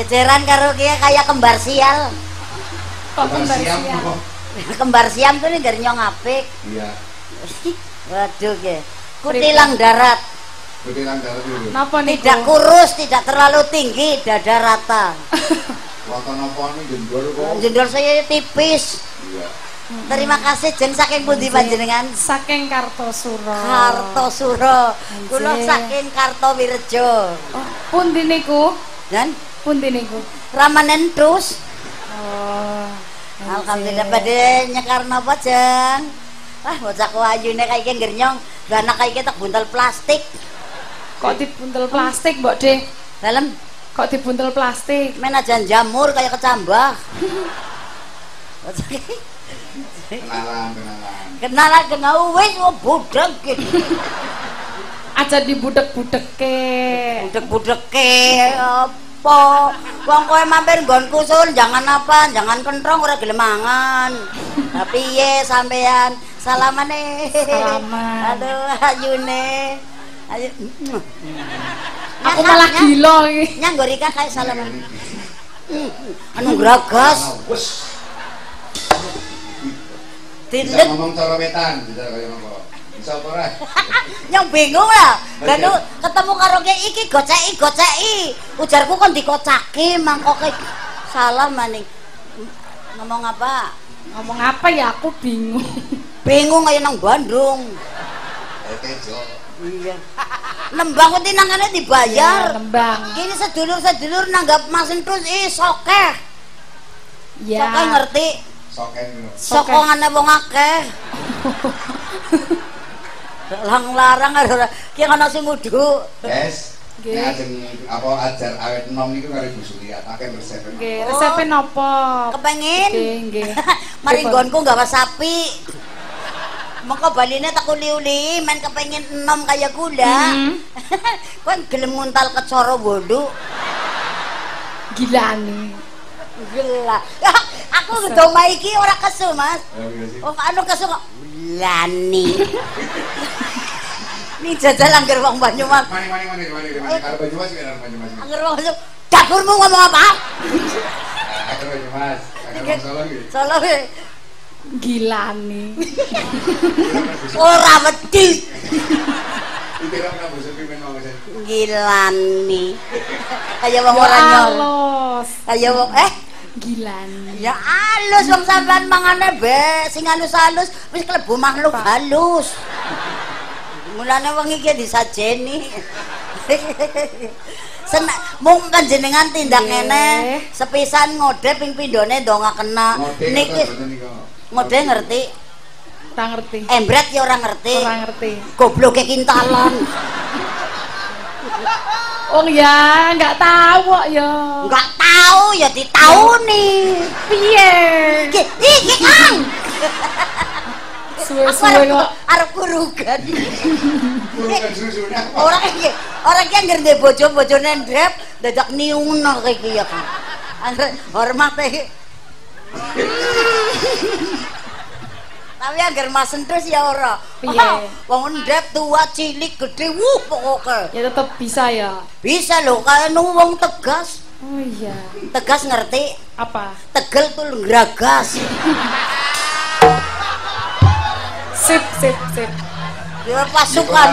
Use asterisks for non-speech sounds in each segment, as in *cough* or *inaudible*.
Jejeran karo kia kayak kembar sial. Kok kembar siam kok. kembar siam tuh nih nyong apik. Iya. Waduh ke. Kutilang darat. Kutilang darat dulu. Napa niku? Tidak kurus, tidak terlalu tinggi, dada rata. *laughs* Wonten napa nih jendol kok. Jendol saya tipis. Iya. Terima kasih jeng saking pundi panjenengan? Saking Kartosuro. Kartosuro. Kula saking Kartowirjo. Oh, pundi niku? Dan Pundi niku? Ramanen terus. Oh. Alhamdulillah pada nyekar napa jeng? Ah bocah ayune kayak gini gernyong, anak kayak tak buntel plastik. Kok dibuntel plastik, Mbok De? Dalam Kok dibuntel plastik? menajan jamur kayak kecambah. Kenalan, kenalan. Kenalan kenal wis budak gitu. Aja dibudek-budeke. Budek-budeke apa? Wong kowe mampir nggonku sun, jangan apa, jangan kentrong ora gelem mangan. Tapi ye sampean salamane. Salaman. Aduh ayune. Ayo. Aku malah gila iki. Nyang Rika kayak salaman. Anu gragas. Dilek ngomong cara wetan, bisa kaya ngono. Bisa apa ora? nyong *laughs* bingung lah. Ganu ketemu karo ke iki goceki goceki. Ujarku kon dikocaki mangkoke salah maning. Ngomong apa? Ngomong apa ya aku bingung. *laughs* Bingung kayak nang Bandung. Oke, Jo. Iya. *laughs* Nembang kuwi nangane Ya, dibayar. nembang. Kini sedulur-sedulur nanggap Mas Entus ih sokeh. Ya. Sokeh ngerti. Soken ngono. Sokongane wong akeh. Larang-larang ora ki ana sing Nggih. nek ajeng apa ajar awet enom niku karo Ibu Suliat akeh resep. Nggih, resepe napa? Kepengin. Nggih, nggih. *laughs* Mari nggonku gawa sapi. Mengko baline tak uli-uli men kepengin enom kaya gula. *laughs* Mhm. Kon gelem nguntal kecoro bodo. Gila nih. Gila. Aku ngedoma iki ora kesu, Mas. Oh, anu kesu kok lani. *laughs* ini jajal angger wong Banyumas. Dapurmu ngomong apa? Gila Gilani. *laughs* Ora wedi. Gila nih. Kayak wong ora Kayak wong eh? Gilani. ya alus wong sampean mangane be sing halus halus wis klebu makhluk halus Mulane wong iki disajeni. Senak mung panjenengan tindak Nggih. ngene sepisan ngode ping pindhone ndonga kena. Niki ngode ngerti, Tak ngerti. embret ya ora ngerti. Ora ngerti. Gobloke kintalan. Oh ya, nggak tahu kok ya. Enggak tahu ya ditauni. Piye? Iki iki Kang. Suwe-suwe arep kok. arep kurugan. Susu-susunya apa? Orang iki, orang iki anggere ndek bojo bojone ndrep dadak niuna kayak iki ya kan. Anggere hormat e. Tapi anggar Mas Entus ya ora. Piye? Ah, Wong ndrep tua cilik gede wuh pokoke. Ya tetap bisa ya. Bisa lho kaya nu wong tegas. Oh iya. Tegas ngerti? Apa? Tegel tuh ngragas. *laughs* Sip, sip, sip. Ya pasukan.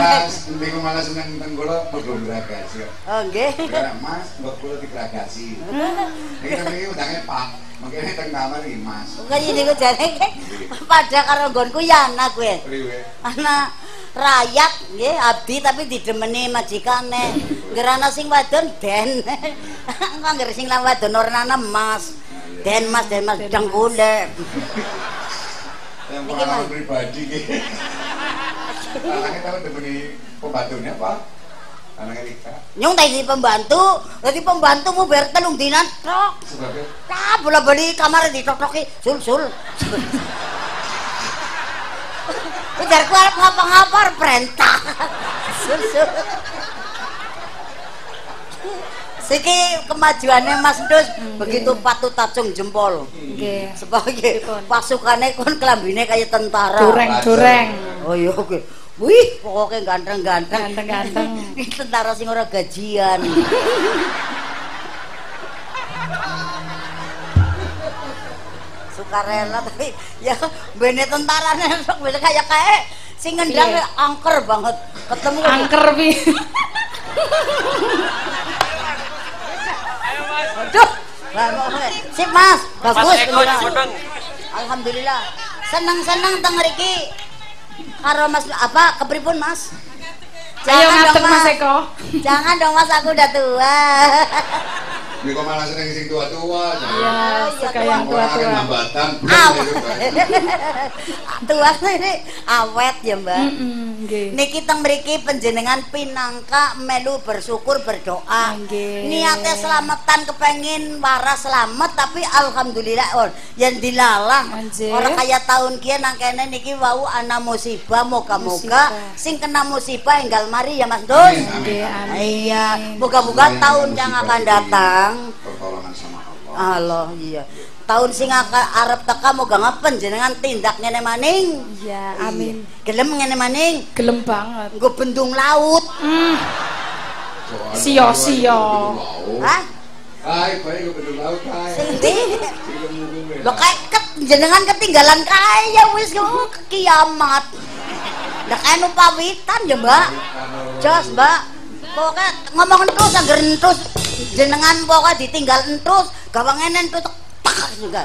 Niku malah seneng teng kula mergo bragas ya. Oh nggih. Karena Mas, mbok kula dibragasi. Iki niki undange Pak. Mungkin teng kamar iki Mas. Kaya niku jare pada karo nggonku ya anak kowe. Priwe? anak rakyat nggih abdi tapi didemeni majikane ngerana sing wadon den engko anggere sing lan wadon ora ana emas den mas den mas dengkule Yang pengalaman pribadi iki. *laughs* Anaknya tahu demeni pembantunya apa? Anaknya Rika. nyung tadi pembantu dadi pembantumu biar telung dinan tok Sebabnya ah bola bali kamar ditotoki sul sul *laughs* Ujarku arep ngapa-ngapa arep perintah. *laughs* Sul sul. Siki kemajuannya Mas Dus hmm. begitu patut tacung jempol. sebagai pasukannya kon kelambine kayak tentara. Dureng-dureng. Oh iya nggih. Wih, pokoknya ganteng-ganteng. Ganteng-ganteng. tentara sing ora gajian. *laughs* sukarela tapi ya bene tentara nih bene kayak kayak sing ngendang iya. angker banget ketemu angker bi *laughs* Mau- sip mas. Bagus. Alhamdulillah. senang senang teng mriki karo mas apa kepripun mas? Ayo ngadeg Mas. Eko. jangan dong mas. Aku udah tua *laughs* Ini kok malah seneng sing tua-tua. Ya, suka yang Orang akan tua-tua. hambatan. Tua *laughs* ini awet ya mbak Mm, nggih. Niki teng mriki panjenengan pinangka melu bersyukur berdoa. Nggih. Niate selamatan kepengin waras selamat tapi alhamdulillah oh, yang dilalah. Anjir. Ora kaya tahun kian nang kene niki wau ana musibah moga-moga sing kena musibah enggal mari ya Mas. Nggih, amin. Iya, moga-moga tahun yang yang akan ini datang Pertolongan sama Allah. Allah iya. Tahun sing arep teka moga ngapen jenengan tindak ngene maning. Ya, amin. Iya. Gelem ngene maning. Gelem banget. Nggo bendung laut. Itu betul laut. Hah? Hai, baik ke betul laut, hai. Sing ndi? Sing kemungkinan. Lo kayak ket, jenengan ketinggalan kaya wis oh, kiamat. Lah kayak nu pawitan ya, Mbak. Jos, Mbak. Pokoknya ngomong terus agar terus jenengan pokoknya ditinggal terus gawang ngene entus tak juga.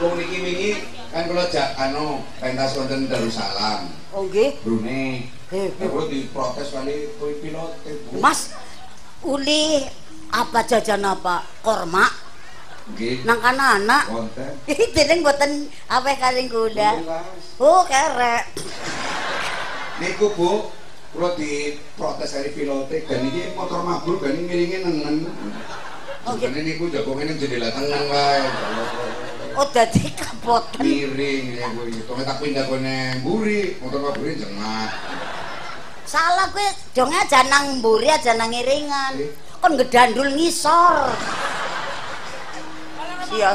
Wong niki wingi kan kula jak anu pentas wonten Darussalam, Oh nggih. Brunei. Eh. Terus diprotes kali kuwi pilot Bu. Mas, uli apa jajan apa? Korma Nggih. nang kana anak. Wonten. *laughs* Ih, jeneng boten apa kaling. Jelas. Oh, kerek. Niku Bu, kula diprotes kali pilote dan iki motor mabur gani miringe nengen. Oh, gitu. Ini niku jago ngene jendela tengen wae. Oh, dadi kapoten. Miring ya Bu. Itu tak pindah kene mburi, motor mabure jengah. Salah gue, dong aja nang mburi aja nang iringan. Kon ngedandul ngisor. Sia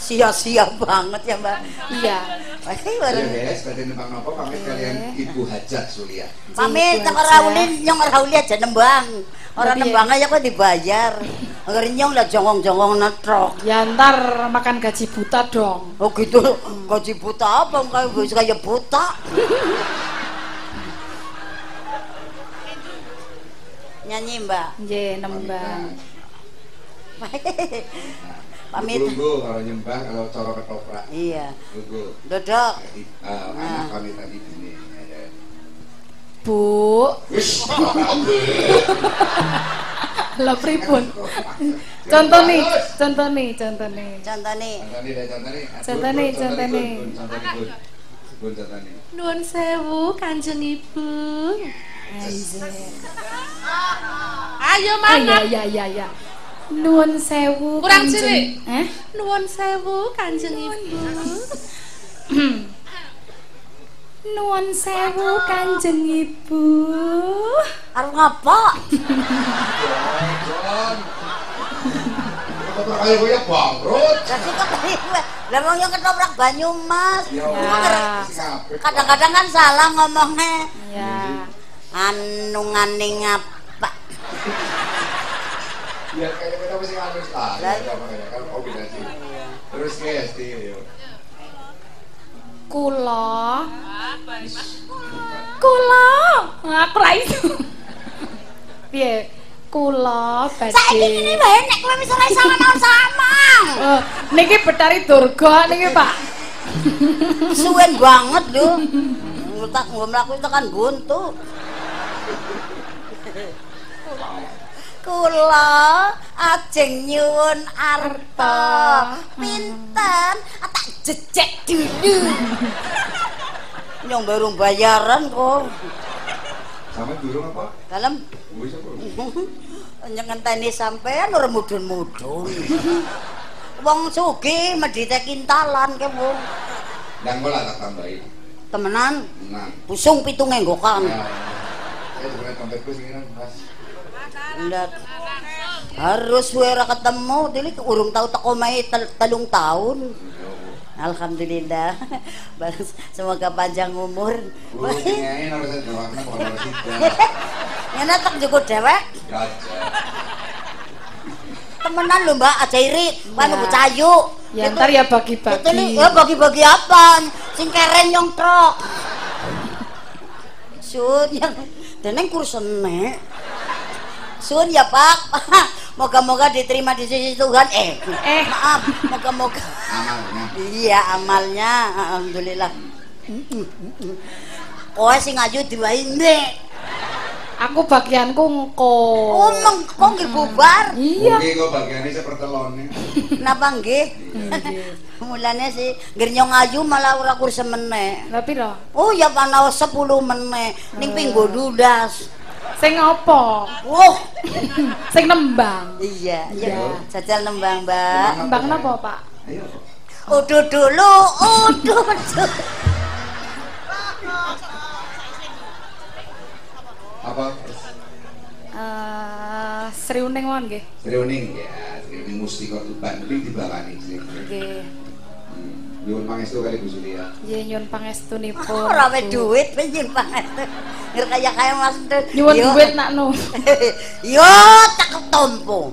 sia-sia banget ya, Mbak. Iya. Wah, Ya bareng. guys, tadi nembang apa pamit kalian Ibu Hajat Sulia. Pamit Gitu teko aja. Rauli nyong Rauli aja nembang. Orang Tapi ya- nembang aja kok dibayar. Agar nyong lah jongong-jongong netrok. Ya ntar makan gaji buta dong. Oh gitu, gaji buta apa? Kayak bisa kayak buta. Nyanyi mbak. Nggih, nembang. Pamit. Lunggu kalau nyembah, kalau coro ketoprak. Iya. Lunggu. Dodok. Ah, Nah. anak pamitan ibu nih. Ada. Bu, *laughs* lah pripun? *laughs* Contoh nih, contoh nih, contoh nih. Contoh nih. Contoh nih, contoh nih. Contoh nih, contoh nih. Nuwun sewu Kanjeng Ibu. Ayo Ah, ya, mangan. ya, ya, ya. Nuwun sewu. Kurang Kanjeng- cilik. Eh? Nuwun sewu Kanjeng Ibu. Nuwun sewu Kanjeng Ibu. Arep ngapa? John. Ketoprak bangkrut. Lah wong ketoprak banyu mas. Ya. Kadang-kadang kan salah ngomongnya. Ya. Anu ngani ngapa? Ya kita mesti halus lah. Lah, Ya, makanya kan kombinasi. Terus guys, di Kula. Kula. Aku ra iso. Piye? Kula badhe. Saiki ini bae nek kowe misalnya salah naon sama. Oh, niki Betari Durga niki, Pak. Suwen banget lho. Ngutak nggo mlaku tekan buntu. Kula ajeng nyuwun arta pinten Ah, tak jejek dulu. *laughs* Nyong baru bayaran kok. sama durung apa? Kalem Wis apa? *laughs* nyengenteni sampean ora mudun-mudun. *laughs* Wong sugih medhite kintalan ke wong. Dan gue lah tak tambahin. Temenan Nah, pusung pitung enggokan. ya. Pas. Lihat. Harus gue ora ketemu, dili urung tau teko mai tel- telung tahun. Alhamdulillah. *laughs* Bagus. Semoga panjang umur. Ngene *laughs* tek juga dewek. Temenan lho Mbak, aja iri. Kan Ya. Bu Cayu. Ya Itu- ntar ya Itu bagi-bagi. nih, ya bagi-bagi apa? Sing keren *laughs* yang truk. Sun yang deneng kursene. Sun ya Pak. *laughs* Moga-moga diterima di sisi Tuhan. Eh, Eh. maaf. Moga-moga. amalnya Iya, amalnya alhamdulillah. Oh, sing ayu diwai ndek. Aku bagianku engko. Oh, mengko nggih bubar. Iya. Oke kok bagiannya seperti telonnya Napa nggih? Mulane sih ngger nyong ayu malah ora kurse meneh. Lah piro? Oh ya panawas 10 meneh ning pinggo dudas. Sing apa? Wah, Sing nembang. iya, iya. Iya. Jajal nembang, Mbak. Nembang napa, Pak? ayo Uduh dulu, uduh. apa Eh, Sri Uning mon nggih. Reuning ya Reuning Mustika Tuban ini dibawani sih Nggih. Nyuwun pangestu kali Bu Sulia Nggih nyuwun pangestunipun. Ora we duit penjen banget. Ngger kaya kaya Mas. Nyuwun Yo. duit nak nu. *laughs* Yo tak ketompo.